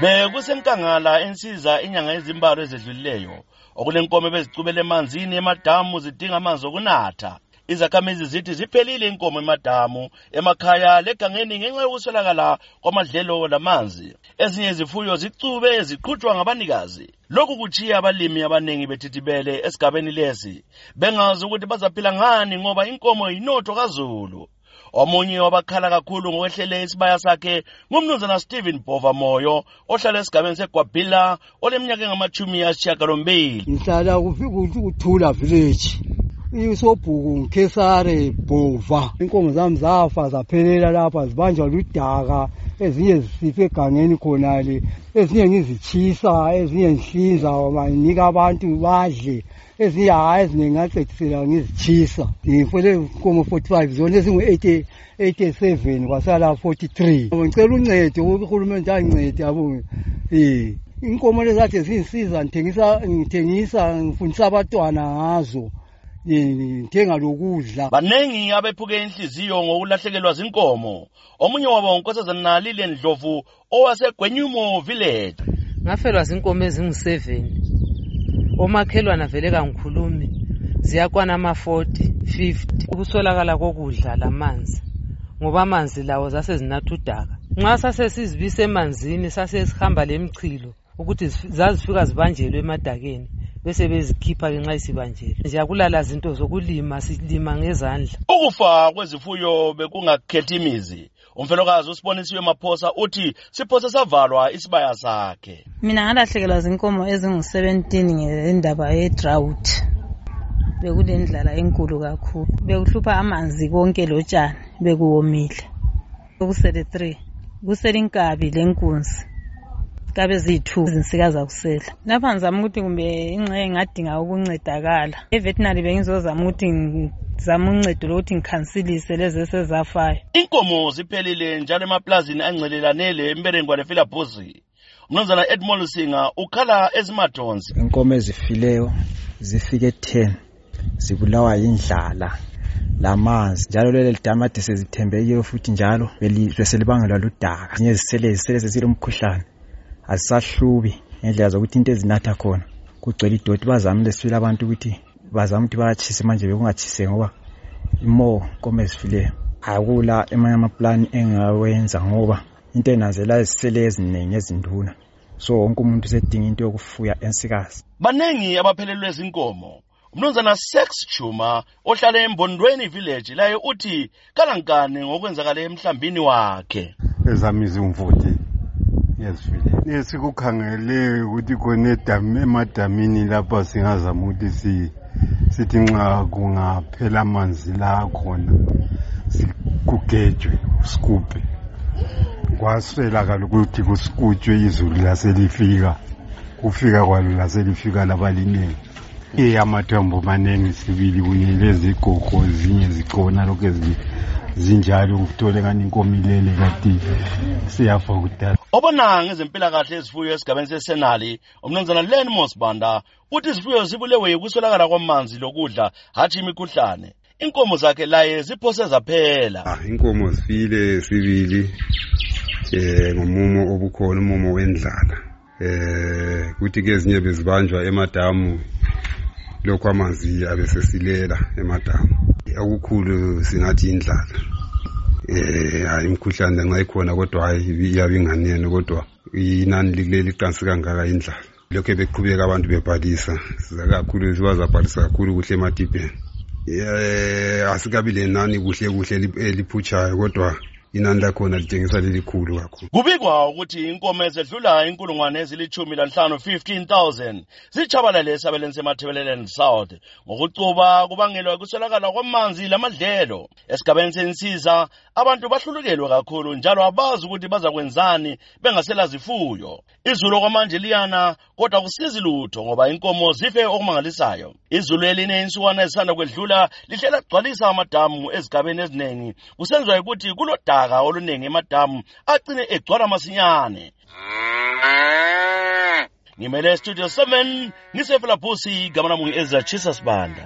bekusenkangala ensiza inyanga ezimbalo ezedlulileyo. Okulenkomo ebezicubele emanzini emadamu zidinga amanzi okunatha. Izakhamizi zithi ziphelile inkomo emadamu emakhaya legangeni ngenxa yokuswelakala kwamadlelo lamanzi. Ezinye izifuyo zicube ziqhutshwa ngabanikazi. Lokhu kuchiya abalimi abaningi bethithibele esigabeni lesi. Bengazi ukuthi bazaphila ngani ngoba inkomo yinotho kazulu. Omunye wabakhala kakhulu ngokwehlele isibaya sakhe ngumnumzana stephen bova moyo ohlala esigabeni segwabhila oleminyaka engamachumi asishiyagalombili ngihlala kuthula village. Isobhuku ngikhesare bhova. Inkomo zami zafa zaphelela lapha zibanjwa ludaka. Ezinye zisifa egangeni khonale ezinye ngizitshisa ezinye ngihlinza nginika abantu badle ezinye hayi ezinye ngacechisela ngizitshisa. Ngifole inkomo 45 zona ezingu-87 kwasala 43 ngicela uncedo uhulumende angincede yabo. Um inkomo lezi kade zingisiza ngithengisa ngithengisa ngifundisa abantwana ngazo. Ngithenga lokudla banengi abephuke inhliziyo ngokulahlekelwa zinkomo. Omunye wabo unkosazana nalile ndlovu owasegwenyumo village. Ngafelwa zinkomo ezingu-7 omakhelwana vele kangikhulumi. Ziyakwana ama-40 50 ukuswelakala kokudla lamanzi ngoba amanzi lawo zasezinathi udaka. Nxa sasesizibisa emanzini sasesihamba lemchilo ukuthi zazifika zibanjelwe emadakeni bese bezikhipha-ke nxa isibanjelwe nje akulala zinto zokulima silima ngezandla. Ukufa kwezifuyo bekungakhethi imizi. Umfelokazi usibonisiwe maphosa uthi siphose savalwa isibaya sakhe. Mina ngalahlekelwa zinkomo ezingu-17 ngendaba ye-drought. Bekulendlala enkulu kakhulu. Bekuhlupha amanzi konke lotshani bekuwomile. Okusele 3 kusele inkabi lenkunzi. Kabe ziyi-two izinsika zakusela lapha ngizama ukuthi kumbe ingxenye ngingadinga ukuncedakala. Evetinary bengizozama ukuthi ngizame uncedo lokuthi ngikhansilise lezi esezafayo. Inkomo ziphelile njalo emaplazini angcelelane lemberengwane filabhuzi umnumzana edmond lusinga ukhala ezimathonsi inkomo ezifileyo zifike 10 zibulawa yindlala lamanzi njalo lele lidamu ade sezithembekile futhi njalo beselibangelwa ludaka. Zinye zisele zisele zezilomkhuhlane azisahlubi ngendlela zokuthi into ezinatha khona. Kugcwele idoti bazamile sifile abantu ukuthi bazama ukuthi bayatshise manje bekungatshise ngoba imo nkomo ezifileyo akula emanye amaplani engawenza ngoba into enazela zisele eziningi ezinduna. So wonke umuntu usedinga into yokufuya ensikazi. Banengi abaphelelwe zinkomo. Umnumzana sex chuma ohlala embondweni village laye uthi kalankani ngokwenzakale emhlambini wakhe. Ezami izimvoti yazifile esikukhangele ukuthi khona emadamini lapha singazama ukuthi si sithi nxa kungaphela amanzi la khona kugejwe sigubhe kwaswelakala ukuthi kusikutshwe izulu laselifika kufika kwalo laselifika labalinengi iye amathombo manengi sibili kunye lezigogo zinye zikhona lokhu zinjalo kuthole ngani inkomilele kati siyafa kudala obona ngezempilakahle ezifuyo esigabeni sesenali umnumzana len mosbanda uthi izifuyo zibulewe yikuswelakala kwamanzi lokudla hatshi imikhuhlane. Inkomo zakhe laye ziphose zaphela. Ah, inkomo zifile sibili eh ngomumo obukhona umumo wendlala. Eh kuthi ke ezinye bezibanjwa emadamu lokhu amanzi abesesilela emadamu. Okukhulu singathi indlala. Eh hayi imkhuhlane nxa ikhona kodwa hayi iyabe inganene kodwa inani likuleli liqansi kangaka indlala. Lokhu beqhubeka abantu bebhalisa kakhulu bazabhalisa kakhulu kuhle emadibheni. Eh asikabi lenani kuhle kuhle eliphutshayo kodwa inani lakhona litshengisa lelikhulu kakhulu. Kubikwa ukuthi inkomo ezedlula inkulungwane ezilithumi lanhlanu 15000 zitshabalale esabeleni semathebeleland south ngokucuba kubangelwa kuswelakala kwamanzi lamadlelo. Esigabeni sensiza abantu bahlulukelwe kakhulu njalo abazi ukuthi bazakwenzani bengasela zifuyo izulu okwamanje liyana kodwa kusizi lutho ngoba inkomo zife okumangalisayo. Izulu eline insukwana ezisanda kwedlula lihlela kugcwalisa amadamu ezigabeni eziningi. Kusenziwa ukuthi kulodaka oluningi emadamu agcine egcwala masinyane. Ngimele studio 7 ngisefela phusi gama namungi ezachisa sibanda